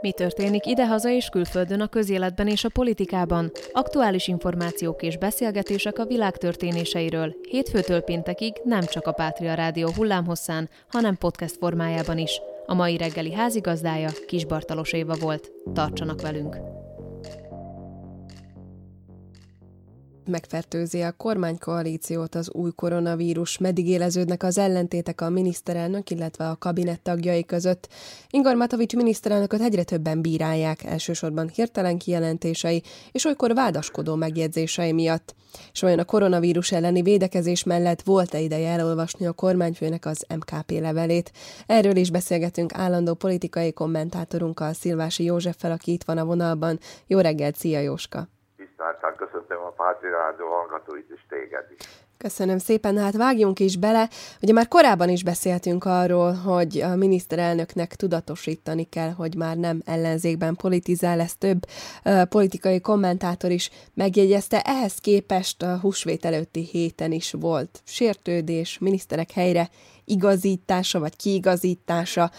Mi történik idehaza és külföldön a közéletben és a politikában? Aktuális információk és beszélgetések a világ történéseiről. Hétfőtől péntekig nem csak a Pátria Rádió hullámhosszán, hanem podcast formájában is. A mai reggeli házigazdája Kis Bartalos Éva volt. Tartsanak velünk! Megfertőzi a kormánykoalíciót az új koronavírus, meddig éleződnek az ellentétek a miniszterelnök, illetve a kabinett tagjai között. Ingor Matovics miniszterelnököt egyre többen bírálják, elsősorban hirtelen kijelentései és olykor vádaskodó megjegyzései miatt. És olyan a koronavírus elleni védekezés mellett volt-e ideje elolvasni a kormányfőnek az MKP levelét? Erről is beszélgetünk állandó politikai kommentátorunkkal, Szilvási Józseffel, aki itt van a vonalban. Jó reggelt, szia Jóska! tiszteltel köszöntöm a Pátri Rádió hallgatóit és téged is. Köszönöm szépen, hát vágjunk is bele. Ugye már korábban is beszéltünk arról, hogy a miniszterelnöknek tudatosítani kell, hogy már nem ellenzékben politizál, ezt több politikai kommentátor is megjegyezte. Ehhez képest a húsvét előtti héten is volt sértődés, miniszterek helyre igazítása vagy kiigazítása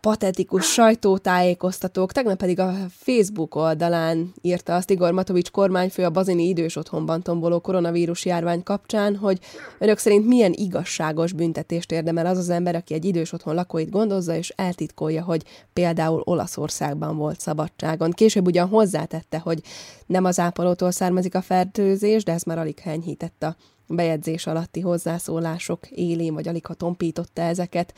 patetikus sajtótájékoztatók. Tegnap pedig a Facebook oldalán írta azt Igor Matovics kormányfő a bazini idős otthonban tomboló koronavírus járvány kapcsán, hogy önök szerint milyen igazságos büntetést érdemel az az ember, aki egy idős otthon lakóit gondozza, és eltitkolja, hogy például Olaszországban volt szabadságon. Később ugyan hozzátette, hogy nem az ápolótól származik a fertőzés, de ez már alig enyhített a bejegyzés alatti hozzászólások élén, vagy alig ha tompította ezeket.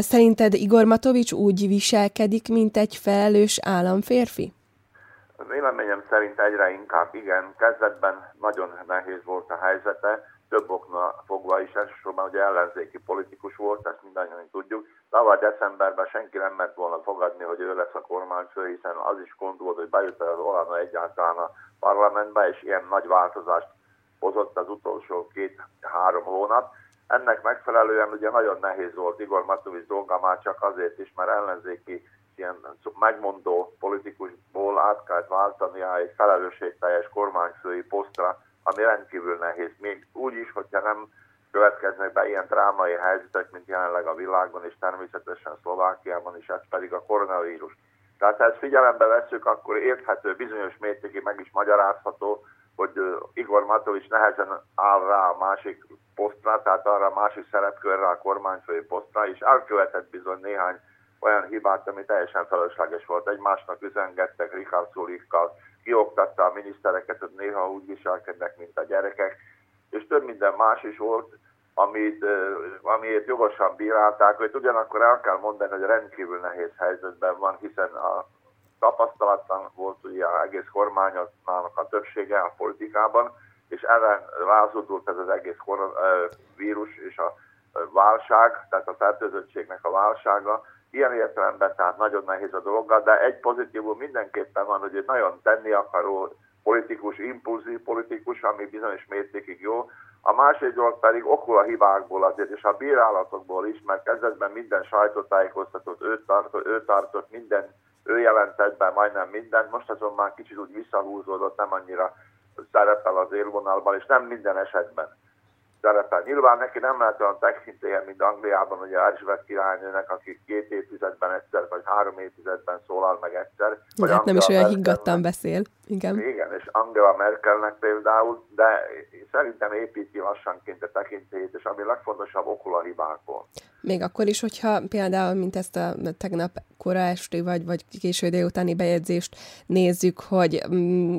Szerinted Igor Matovics úgy viselkedik, mint egy felelős államférfi? Véleményem szerint egyre inkább igen. Kezdetben nagyon nehéz volt a helyzete, több okna fogva is, elsősorban ugye ellenzéki politikus volt, ezt mindannyian tudjuk. Tavaly decemberben senki nem mert volna fogadni, hogy ő lesz a kormányfő, hiszen az is gondolt, hogy bejut az Olana egyáltalán a parlamentbe, és ilyen nagy változást hozott az utolsó két-három hónap ennek megfelelően ugye nagyon nehéz volt Igor Matovics dolga már csak azért is, mert ellenzéki ilyen megmondó politikusból át kellett váltania egy felelősségteljes kormányfői posztra, ami rendkívül nehéz. Még úgy is, hogyha nem következnek be ilyen drámai helyzetek, mint jelenleg a világon, és természetesen Szlovákiában is, ez pedig a koronavírus. Tehát ha ezt figyelembe veszük, akkor érthető, bizonyos mértékig meg is magyarázható, hogy Igor Matovics nehezen áll rá a másik posztra, tehát arra a másik szerepkörre a kormányfői posztra, és elkövetett bizony néhány olyan hibát, ami teljesen felesleges volt. Egymásnak üzengettek Richard Szulikkal, kioktatta a minisztereket, hogy néha úgy viselkednek, mint a gyerekek, és több minden más is volt, amit, amiért jogosan bírálták, hogy ugyanakkor el kell mondani, hogy rendkívül nehéz helyzetben van, hiszen a tapasztalatlan volt ugye egész kormánynak a többsége a politikában, és erre rázódult ez az egész vírus és a válság, tehát a fertőzöttségnek a válsága. Ilyen értelemben tehát nagyon nehéz a dolog, de egy pozitívum mindenképpen van, hogy egy nagyon tenni akaró politikus, impulzív politikus, ami bizonyos mértékig jó. A másik dolog pedig okul a hibákból azért, és a bírálatokból is, mert kezdetben minden sajtótájékoztatót ő tartott, ő tartott minden ő jelentett be majdnem mindent, most azon már kicsit úgy visszahúzódott, nem annyira szerepel az élvonalban, és nem minden esetben szerepel. Nyilván neki nem lehet olyan tekintélye, mint Angliában, ugye Erzsébet királynőnek, aki két évtizedben egyszer, vagy három évtizedben szólal meg egyszer. Vagy hát nem is olyan higgadtan beszél. Igen. Igen, és Angela Merkelnek például, de szerintem építi lassanként a tekintélyét, és ami legfontosabb okul a hibákból. Még akkor is, hogyha például, mint ezt a tegnap kora esti, vagy, vagy késő délutáni bejegyzést nézzük, hogy mm,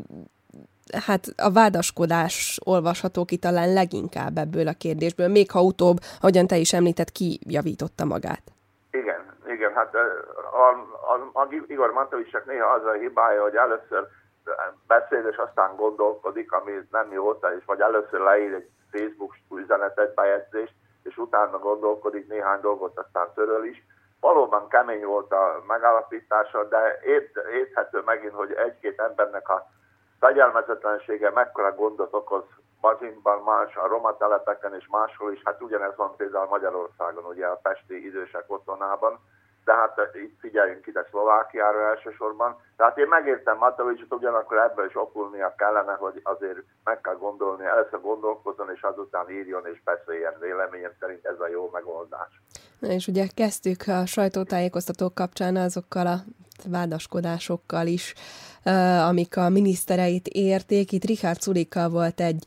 hát a vádaskodás olvasható ki talán leginkább ebből a kérdésből, még ha utóbb, ahogyan te is említett, kijavította magát. Igen, igen, hát a, a, a Igor Matovicsnak néha az a hibája, hogy először beszél, és aztán gondolkodik, ami nem jó, és vagy először leír egy Facebook üzenetet, bejegyzést, és utána gondolkodik néhány dolgot, aztán töröl is. Valóban kemény volt a megállapítása, de ért, érthető megint, hogy egy-két embernek a fegyelmezetlensége mekkora gondot okoz Bazinban, más a roma telepeken és máshol is. Hát ugyanez van például Magyarországon, ugye a Pesti idősek otthonában, de hát itt figyeljünk ide Szlovákiára elsősorban. Tehát én megértem Matovicsot, ugyanakkor ebből is okulnia kellene, hogy azért meg kell gondolni, először gondolkozzon, és azután írjon és beszéljen. Véleményem szerint ez a jó megoldás. És ugye kezdtük a sajtótájékoztatók kapcsán azokkal a vádaskodásokkal is, amik a minisztereit érték. Itt Richard Sulikkal volt egy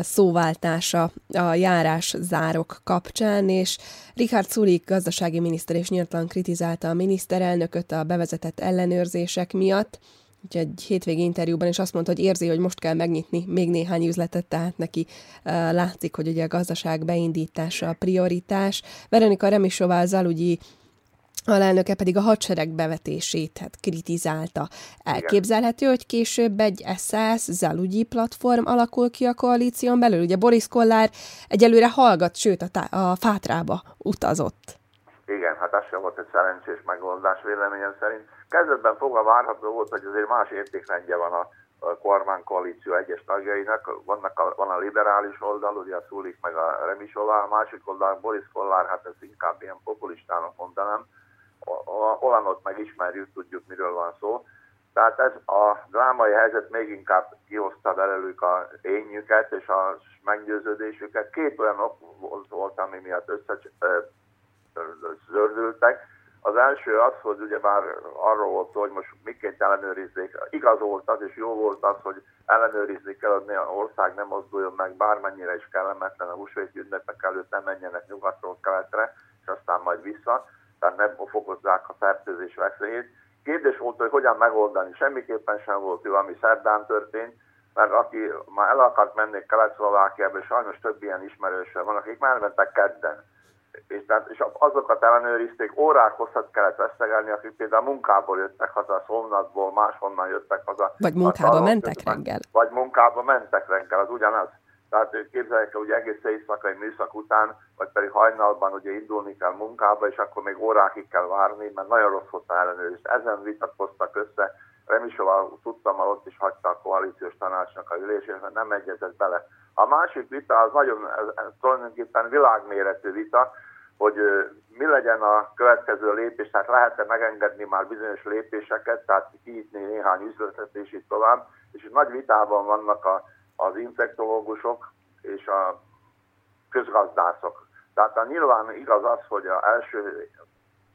szóváltása a járás zárok kapcsán, és Richard Sulik gazdasági miniszter és nyíltan kritizálta a miniszterelnököt a bevezetett ellenőrzések miatt, Úgyhogy egy hétvégi interjúban is azt mondta, hogy érzi, hogy most kell megnyitni még néhány üzletet, tehát neki uh, látszik, hogy ugye a gazdaság beindítása a prioritás. Veronika Remisová az alugyi alelnöke pedig a hadsereg bevetését hát kritizálta. Elképzelhető, hogy később egy SS zalugyi platform alakul ki a koalíción belül? Ugye Boris Kollár egyelőre hallgat, sőt a, tá- a Fátrába utazott. Igen, hát az sem volt egy szerencsés megoldás véleményem szerint. Kezdetben fogva várható volt, hogy azért más értékrendje van a, kormánykoalíció egyes tagjainak. Vannak a, van a liberális oldal, ugye a Szulik meg a Remisová, a másik oldal Boris Kollár, hát ez inkább ilyen populistának mondanám Hollandot megismerjük, tudjuk, miről van szó. Tehát ez a drámai helyzet még inkább kihozta belőlük a ényüket és a meggyőződésüket. Két olyan ok volt, ami miatt összezördültek. Az első az, hogy ugye már arról volt szó, hogy most miként ellenőrizzék. Igaz volt az, és jó volt az, hogy ellenőrizni kell, hogy a ország nem mozduljon meg, bármennyire is kellemetlen a húsvéti ünnepek előtt nem menjenek nyugatról keletre, és aztán majd vissza tehát nem fokozzák a fertőzés veszélyét. Kérdés volt, hogy hogyan megoldani. Semmiképpen sem volt jó, ami szerdán történt, mert aki már el akart menni Kelet-Szlovákiába, és sajnos több ilyen ismerőse van, akik már mentek kedden. És, tehát, és azokat ellenőrizték, órák hosszat kellett vesztegelni, akik például munkából jöttek haza, Szolnatból, máshonnan jöttek haza. Vagy munkába mentek reggel. Vagy munkába mentek reggel, az ugyanaz. Tehát képzeljék el, hogy egész éjszakai műszak után, vagy pedig hajnalban ugye indulni kell munkába, és akkor még órákig kell várni, mert nagyon rossz volt a ellenőrzés. Ezen vitatkoztak össze, Remisova tudtam, hogy ott is hagyta a koalíciós tanácsnak a ülését, mert nem egyezett bele. A másik vita az nagyon ez, tulajdonképpen világméretű vita, hogy mi legyen a következő lépés, tehát lehet-e megengedni már bizonyos lépéseket, tehát kiítni néhány üzletet és így tovább, és nagy vitában vannak a az infektológusok és a közgazdászok. Tehát a nyilván igaz az, hogy az első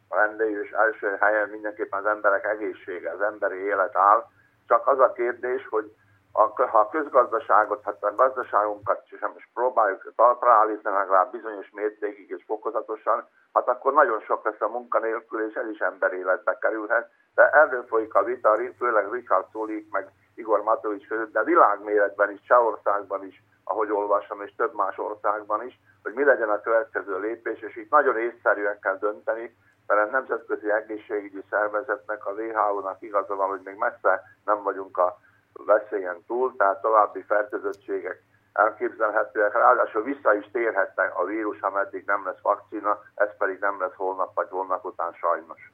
rendező és első helyen mindenképpen az emberek egészsége, az emberi élet áll, csak az a kérdés, hogy a, ha a közgazdaságot, hát a gazdaságunkat sem is próbáljuk talpra állítani legalább bizonyos mértékig és fokozatosan, hát akkor nagyon sok lesz a munkanélkül, és ez is emberéletbe kerülhet. De erről folyik a vita, főleg Richard Szulik, meg Igor Matovics között, de világméretben is, Csehországban is, ahogy olvasom, és több más országban is, hogy mi legyen a következő lépés, és itt nagyon észszerűen kell dönteni, mert a Nemzetközi Egészségügyi Szervezetnek, a WHO-nak igaza van, hogy még messze nem vagyunk a veszélyen túl, tehát további fertőzöttségek elképzelhetőek, ráadásul vissza is térhetnek a vírus, ameddig nem lesz vakcina, ez pedig nem lesz holnap vagy holnap után sajnos.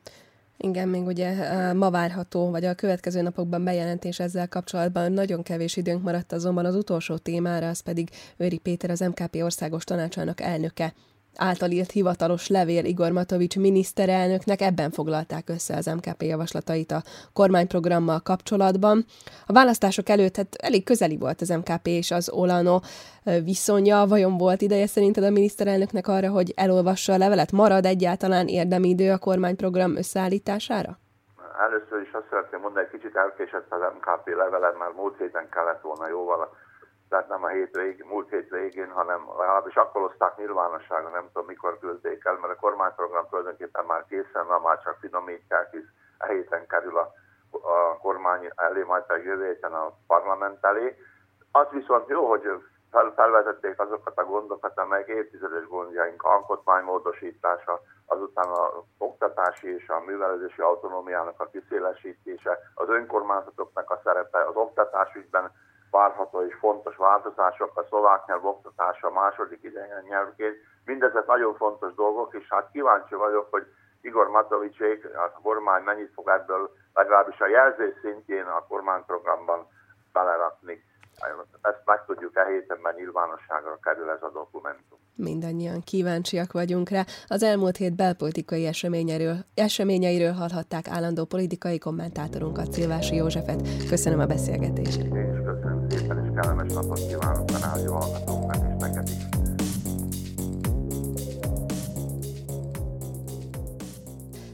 Igen, még ugye ma várható, vagy a következő napokban bejelentés ezzel kapcsolatban. Nagyon kevés időnk maradt azonban az utolsó témára, az pedig Őri Péter, az MKP országos tanácsának elnöke által írt hivatalos levél Igor Matovics miniszterelnöknek, ebben foglalták össze az MKP javaslatait a kormányprogrammal kapcsolatban. A választások előtt hát elég közeli volt az MKP és az Olano viszonya. Vajon volt ideje szerinted a miniszterelnöknek arra, hogy elolvassa a levelet? Marad egyáltalán érdemi idő a kormányprogram összeállítására? Először is azt szeretném mondani, egy kicsit elkésett az MKP levelet, mert múlt héten kellett volna jóval tehát nem a hét vég, múlt hét végén, hanem legalábbis akkor hozták nyilvánosságra, nem tudom mikor küldték el, mert a kormányprogram tulajdonképpen már készen van, már csak finomítják, hisz a héten kerül a, a kormány elé, majd pedig jövő héten a parlament elé. Az viszont jó, hogy fel, felvezették azokat a gondokat, amelyek évtizedes gondjaink, alkotmánymódosítása, azután a oktatási és a művelődési autonómiának a kiszélesítése, az önkormányzatoknak a szerepe, az oktatásügyben várható és fontos változások, a szlovák nyelv oktatása a második idegen nyelvként. Mindezek nagyon fontos dolgok, és hát kíváncsi vagyok, hogy Igor Matovicsék, a kormány mennyit fog ebből legalábbis a jelzés szintjén a kormányprogramban belerakni. Ezt meg tudjuk e héten, mert nyilvánosságra kerül ez a dokumentum. Mindannyian kíváncsiak vagyunk rá. Az elmúlt hét belpolitikai eseményeiről, eseményeiről hallhatták állandó politikai kommentátorunkat, Szilvási Józsefet. Köszönöm a beszélgetést. Én is köszönöm szépen, és kellemes napot kívánok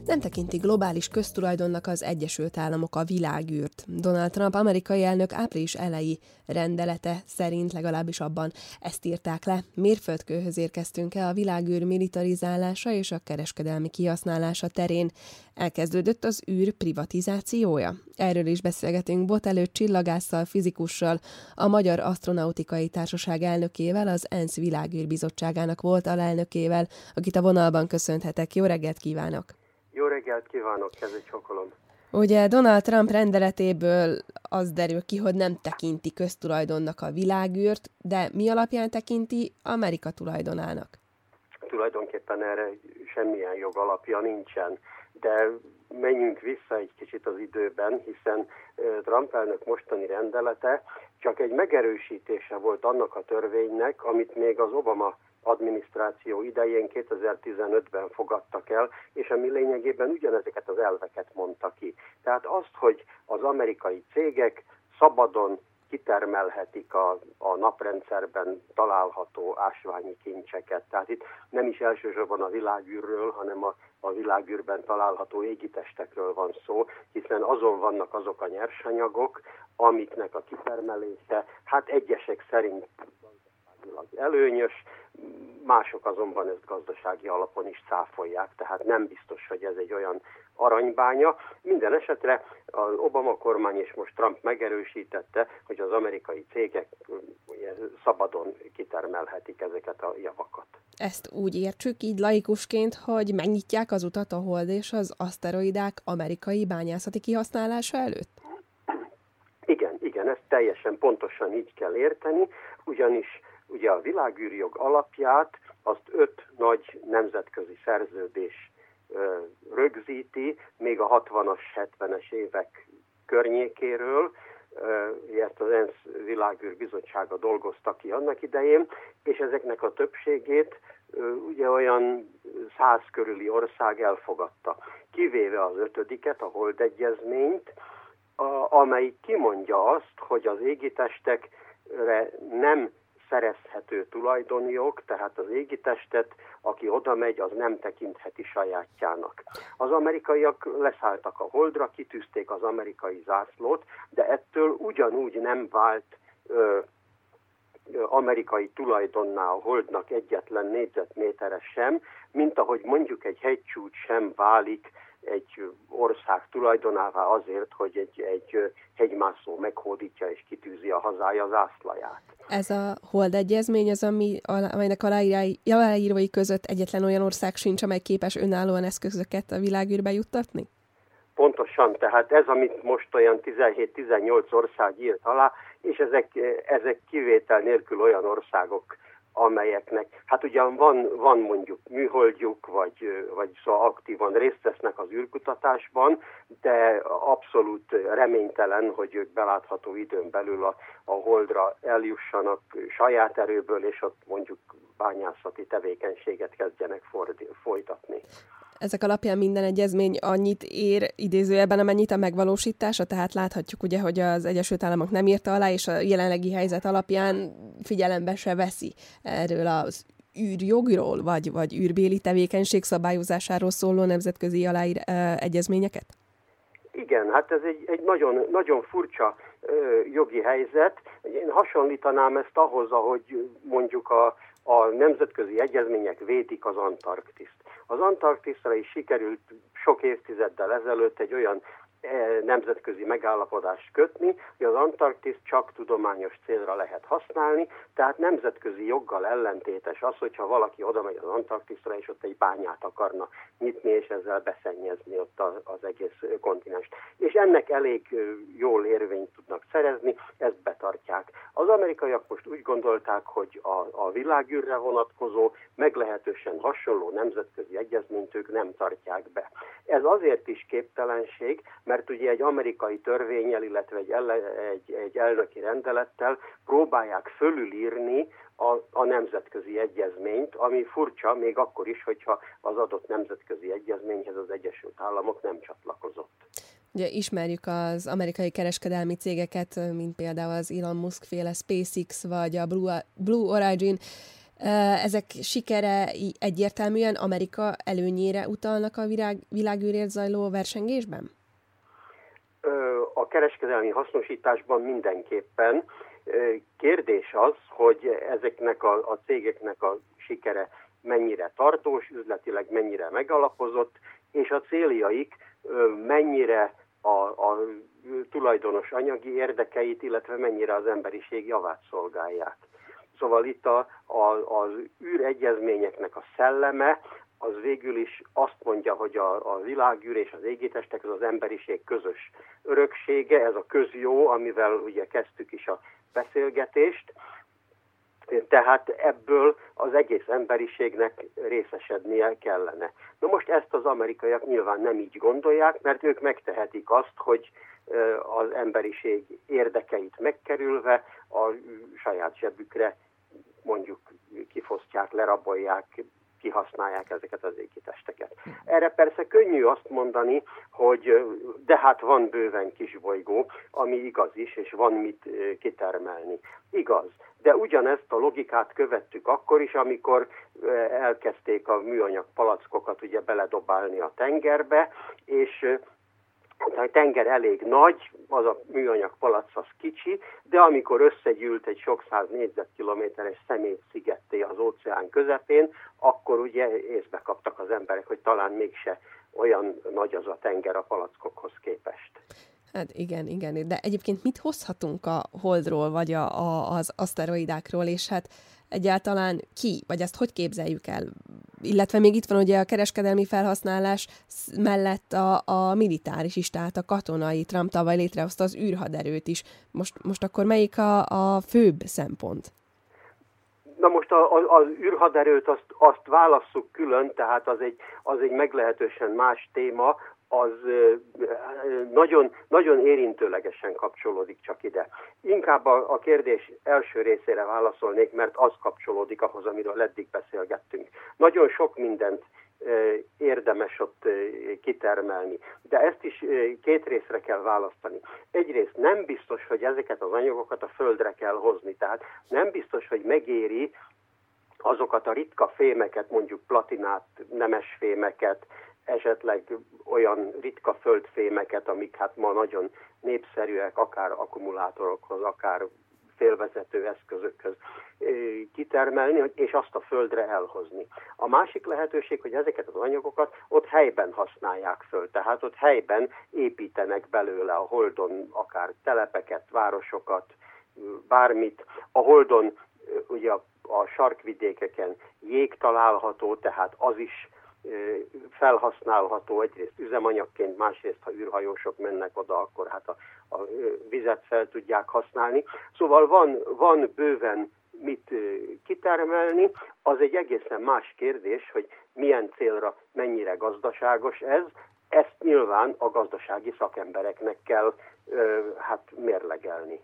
nem tekinti globális köztulajdonnak az Egyesült Államok a világűrt. Donald Trump amerikai elnök április elejé rendelete szerint legalábbis abban ezt írták le. Mérföldkőhöz érkeztünk el a világűr militarizálása és a kereskedelmi kihasználása terén. Elkezdődött az űr privatizációja. Erről is beszélgetünk bot előtt csillagásszal, fizikussal, a Magyar Astronautikai Társaság elnökével, az ENSZ világűrbizottságának volt alelnökével, akit a vonalban köszönhetek. Jó reggelt kívánok! Reggelt kívánok, egy csokolom! Ugye Donald Trump rendeletéből az derül ki, hogy nem tekinti köztulajdonnak a világűrt, de mi alapján tekinti Amerika tulajdonának? Tulajdonképpen erre semmilyen jogalapja nincsen, de menjünk vissza egy kicsit az időben, hiszen Trump elnök mostani rendelete csak egy megerősítése volt annak a törvénynek, amit még az Obama adminisztráció idején 2015-ben fogadtak el, és ami lényegében ugyanezeket az elveket mondta ki. Tehát azt, hogy az amerikai cégek szabadon kitermelhetik a, a naprendszerben található ásványi kincseket. Tehát itt nem is elsősorban a világűrről, hanem a, a világűrben található égitestekről van szó, hiszen azon vannak azok a nyersanyagok, amiknek a kitermelése, hát egyesek szerint előnyös, mások azonban ezt gazdasági alapon is cáfolják, tehát nem biztos, hogy ez egy olyan aranybánya. Minden esetre az Obama kormány és most Trump megerősítette, hogy az amerikai cégek ugye, szabadon kitermelhetik ezeket a javakat. Ezt úgy értsük így laikusként, hogy megnyitják az utat a hold és az aszteroidák amerikai bányászati kihasználása előtt? Igen, igen, ezt teljesen pontosan így kell érteni, ugyanis Ugye a világűrjog alapját azt öt nagy nemzetközi szerződés rögzíti, még a 60-as, 70-es évek környékéről, ezt az ENSZ világűr bizottsága dolgozta ki annak idején, és ezeknek a többségét ugye olyan száz körüli ország elfogadta. Kivéve az ötödiket, a Hold Egyezményt, amely kimondja azt, hogy az égitestekre nem szerezhető tulajdonjog, tehát az égitestet, aki oda megy, az nem tekintheti sajátjának. Az amerikaiak leszálltak a holdra, kitűzték az amerikai zászlót, de ettől ugyanúgy nem vált ö, amerikai tulajdonná a holdnak egyetlen négyzetmétere sem, mint ahogy mondjuk egy hegycsúcs sem válik egy ország tulajdonává azért, hogy egy, egy hegymászó meghódítja és kitűzi a hazája zászlaját. Ez a hold egyezmény az, ami, amelynek aláírói között egyetlen olyan ország sincs, amely képes önállóan eszközöket a világűrbe juttatni? Pontosan, tehát ez, amit most olyan 17-18 ország írt alá, és ezek, ezek kivétel nélkül olyan országok, amelyeknek, hát ugyan van, van mondjuk műholdjuk, vagy, vagy szóval aktívan részt vesznek az űrkutatásban, de abszolút reménytelen, hogy ők belátható időn belül a, a holdra eljussanak saját erőből, és ott mondjuk bányászati tevékenységet kezdjenek fordi, folytatni. Ezek alapján minden egyezmény annyit ér idézőjelben, amennyit a megvalósítása, tehát láthatjuk ugye, hogy az Egyesült Államok nem írta alá, és a jelenlegi helyzet alapján figyelembe se veszi erről az űrjogról, vagy, vagy űrbéli tevékenység szabályozásáról szóló nemzetközi aláír egyezményeket? Igen, hát ez egy, egy nagyon, nagyon furcsa ö, jogi helyzet. Én hasonlítanám ezt ahhoz, ahogy mondjuk a, a nemzetközi egyezmények védik az Antarktiszt. Az Antarktiszra is sikerült sok évtizeddel ezelőtt egy olyan nemzetközi megállapodást kötni, hogy az Antarktisz csak tudományos célra lehet használni, tehát nemzetközi joggal ellentétes az, hogyha valaki oda megy az Antarktiszra, és ott egy bányát akarna nyitni, és ezzel beszennyezni ott az egész kontinens. És ennek elég jól érvényt tudnak szerezni, ezt betartják. Az amerikaiak most úgy gondolták, hogy a, a világűrre vonatkozó, meglehetősen hasonló nemzetközi egyezményt ők nem tartják be. Ez azért is képtelenség, mert ugye egy amerikai törvényel, illetve egy, elle, egy, egy elnöki rendelettel próbálják fölülírni a, a nemzetközi egyezményt, ami furcsa, még akkor is, hogyha az adott nemzetközi egyezményhez az Egyesült Államok nem csatlakozott. Ugye ismerjük az amerikai kereskedelmi cégeket, mint például az Elon Musk féle SpaceX vagy a Blue, Blue Origin. Ezek sikere egyértelműen Amerika előnyére utalnak a világ, világűrért zajló versengésben? A kereskedelmi hasznosításban mindenképpen. Kérdés az, hogy ezeknek a, a cégeknek a sikere mennyire tartós, üzletileg mennyire megalapozott, és a céljaik mennyire a, a tulajdonos anyagi érdekeit, illetve mennyire az emberiség javát szolgálják. Szóval itt a, a, az űregyezményeknek a szelleme, az végül is azt mondja, hogy a, a világűr és az égitestek, ez az emberiség közös öröksége, ez a közjó, amivel ugye kezdtük is a beszélgetést, tehát ebből az egész emberiségnek részesednie kellene. Na most ezt az amerikaiak nyilván nem így gondolják, mert ők megtehetik azt, hogy az emberiség érdekeit megkerülve a saját zsebükre mondjuk kifosztják, lerabolják, kihasználják ezeket az égitesteket. Erre persze könnyű azt mondani, hogy de hát van bőven kis bolygó, ami igaz is, és van mit kitermelni. Igaz, de ugyanezt a logikát követtük akkor is, amikor elkezdték a műanyag palackokat ugye beledobálni a tengerbe, és a tenger elég nagy, az a műanyag palac az kicsi, de amikor összegyűlt egy sok száz négyzetkilométeres szemétszigetté az óceán közepén, akkor ugye észbe kaptak az emberek, hogy talán mégse olyan nagy az a tenger a palackokhoz képest. Hát igen, igen, de egyébként mit hozhatunk a holdról, vagy a, a, az aszteroidákról, és hát egyáltalán ki, vagy ezt hogy képzeljük el? Illetve még itt van ugye a kereskedelmi felhasználás mellett a, a militáris is, tehát a katonai. Trump tavaly létrehozta az űrhaderőt is. Most, most akkor melyik a, a főbb szempont? Na most a, a, az űrhaderőt azt, azt válasszuk külön, tehát az egy, az egy meglehetősen más téma az nagyon, nagyon érintőlegesen kapcsolódik csak ide. Inkább a, a kérdés első részére válaszolnék, mert az kapcsolódik ahhoz, amiről eddig beszélgettünk. Nagyon sok mindent érdemes ott kitermelni. De ezt is két részre kell választani. Egyrészt nem biztos, hogy ezeket az anyagokat a földre kell hozni, tehát nem biztos, hogy megéri azokat a ritka fémeket, mondjuk platinát, nemes fémeket, esetleg olyan ritka földfémeket, amik hát ma nagyon népszerűek, akár akkumulátorokhoz, akár félvezető eszközökhöz kitermelni, és azt a földre elhozni. A másik lehetőség, hogy ezeket az anyagokat ott helyben használják föl, tehát ott helyben építenek belőle a Holdon akár telepeket, városokat, bármit. A Holdon ugye a, sarkvidékeken jég található, tehát az is felhasználható egyrészt üzemanyagként, másrészt ha űrhajósok mennek oda, akkor hát a, a vizet fel tudják használni. Szóval van, van bőven mit kitermelni, az egy egészen más kérdés, hogy milyen célra mennyire gazdaságos ez, ezt nyilván a gazdasági szakembereknek kell hát mérlegelni.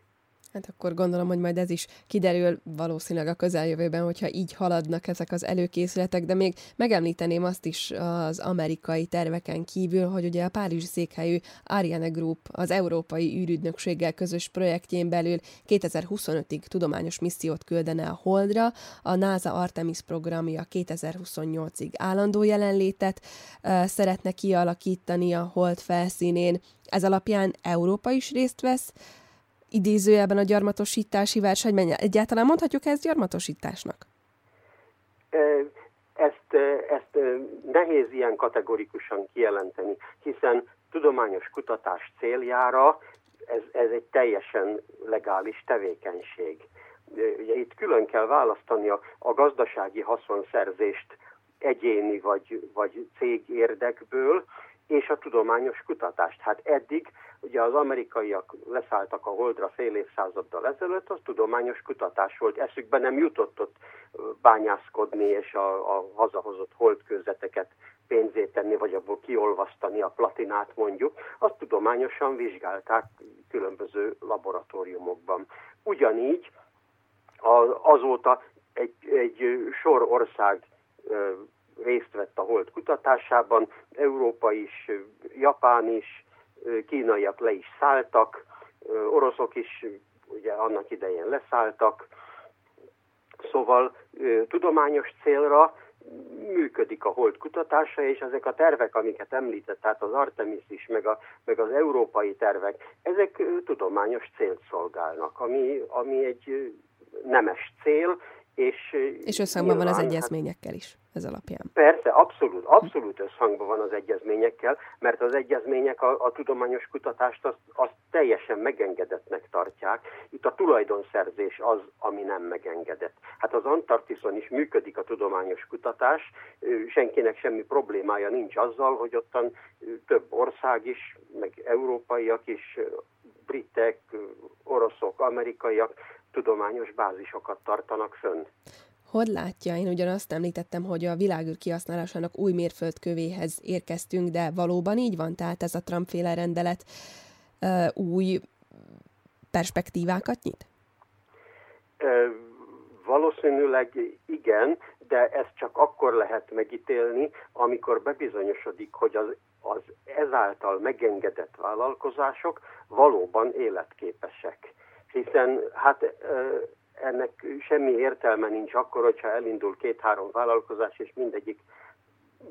Hát akkor gondolom, hogy majd ez is kiderül valószínűleg a közeljövőben, hogyha így haladnak ezek az előkészületek, de még megemlíteném azt is az amerikai terveken kívül, hogy ugye a Párizsi székhelyű Ariane Group az Európai űrügynökséggel közös projektjén belül 2025-ig tudományos missziót küldene a Holdra, a NASA Artemis programja 2028-ig állandó jelenlétet szeretne kialakítani a Hold felszínén. Ez alapján Európa is részt vesz, idézőjelben a gyarmatosítási verseny Egyáltalán mondhatjuk ezt gyarmatosításnak? Ezt, ezt nehéz ilyen kategorikusan kijelenteni, hiszen tudományos kutatás céljára ez, ez egy teljesen legális tevékenység. Ugye itt külön kell választani a, a gazdasági haszonszerzést egyéni vagy, vagy cég érdekből, és a tudományos kutatást. Hát eddig ugye az amerikaiak leszálltak a Holdra fél évszázaddal ezelőtt, az tudományos kutatás volt. Eszükbe nem jutott ott bányászkodni és a, a hazahozott holdkőzeteket pénzét tenni, vagy abból kiolvasztani a platinát mondjuk, azt tudományosan vizsgálták különböző laboratóriumokban. Ugyanígy azóta egy, egy sor ország részt vett a hold kutatásában, Európa is, Japán is, kínaiak le is szálltak, oroszok is ugye annak idején leszálltak, Szóval tudományos célra működik a hold kutatása, és ezek a tervek, amiket említett, tehát az Artemis is, meg, a, meg az európai tervek, ezek tudományos célt szolgálnak, ami, ami egy nemes cél, és, és összhangban van az egyezményekkel is ez alapján. Persze, abszolút, abszolút összhangban van az egyezményekkel, mert az egyezmények a, a tudományos kutatást azt, azt teljesen megengedettnek tartják. Itt a tulajdonszerzés az, ami nem megengedett. Hát az Antarktiszon is működik a tudományos kutatás, senkinek semmi problémája nincs azzal, hogy ottan több ország is, meg európaiak is, britek, oroszok, amerikaiak tudományos bázisokat tartanak fönn. Hogy látja? Én ugyanazt említettem, hogy a világűr kihasználásának új mérföldkövéhez érkeztünk, de valóban így van? Tehát ez a Trump-féle rendelet uh, új perspektívákat nyit? Uh, valószínűleg igen, de ezt csak akkor lehet megítélni, amikor bebizonyosodik, hogy az, az ezáltal megengedett vállalkozások valóban életképesek hiszen hát ennek semmi értelme nincs akkor, hogyha elindul két-három vállalkozás, és mindegyik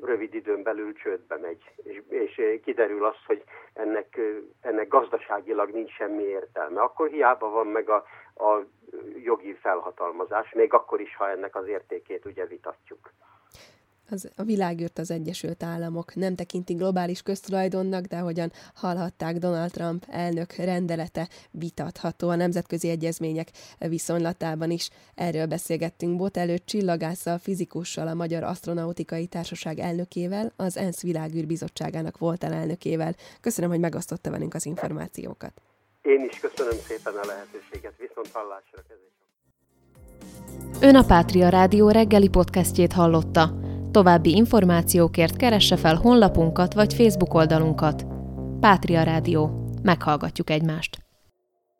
rövid időn belül csődbe megy, és, és kiderül az, hogy ennek, ennek gazdaságilag nincs semmi értelme. Akkor hiába van meg a, a jogi felhatalmazás, még akkor is, ha ennek az értékét ugye vitatjuk az, a világűrt az Egyesült Államok nem tekinti globális köztulajdonnak, de hogyan hallhatták Donald Trump elnök rendelete vitatható a nemzetközi egyezmények viszonylatában is. Erről beszélgettünk Bot előtt csillagásszal, fizikussal, a Magyar Asztronautikai Társaság elnökével, az ENSZ világűr bizottságának volt elnökével. Köszönöm, hogy megosztotta velünk az információkat. Én is köszönöm szépen a lehetőséget, viszont hallásra kezdés. Ön a Pátria Rádió reggeli podcastjét hallotta. További információkért keresse fel honlapunkat vagy Facebook oldalunkat. Pátria Rádió. Meghallgatjuk egymást.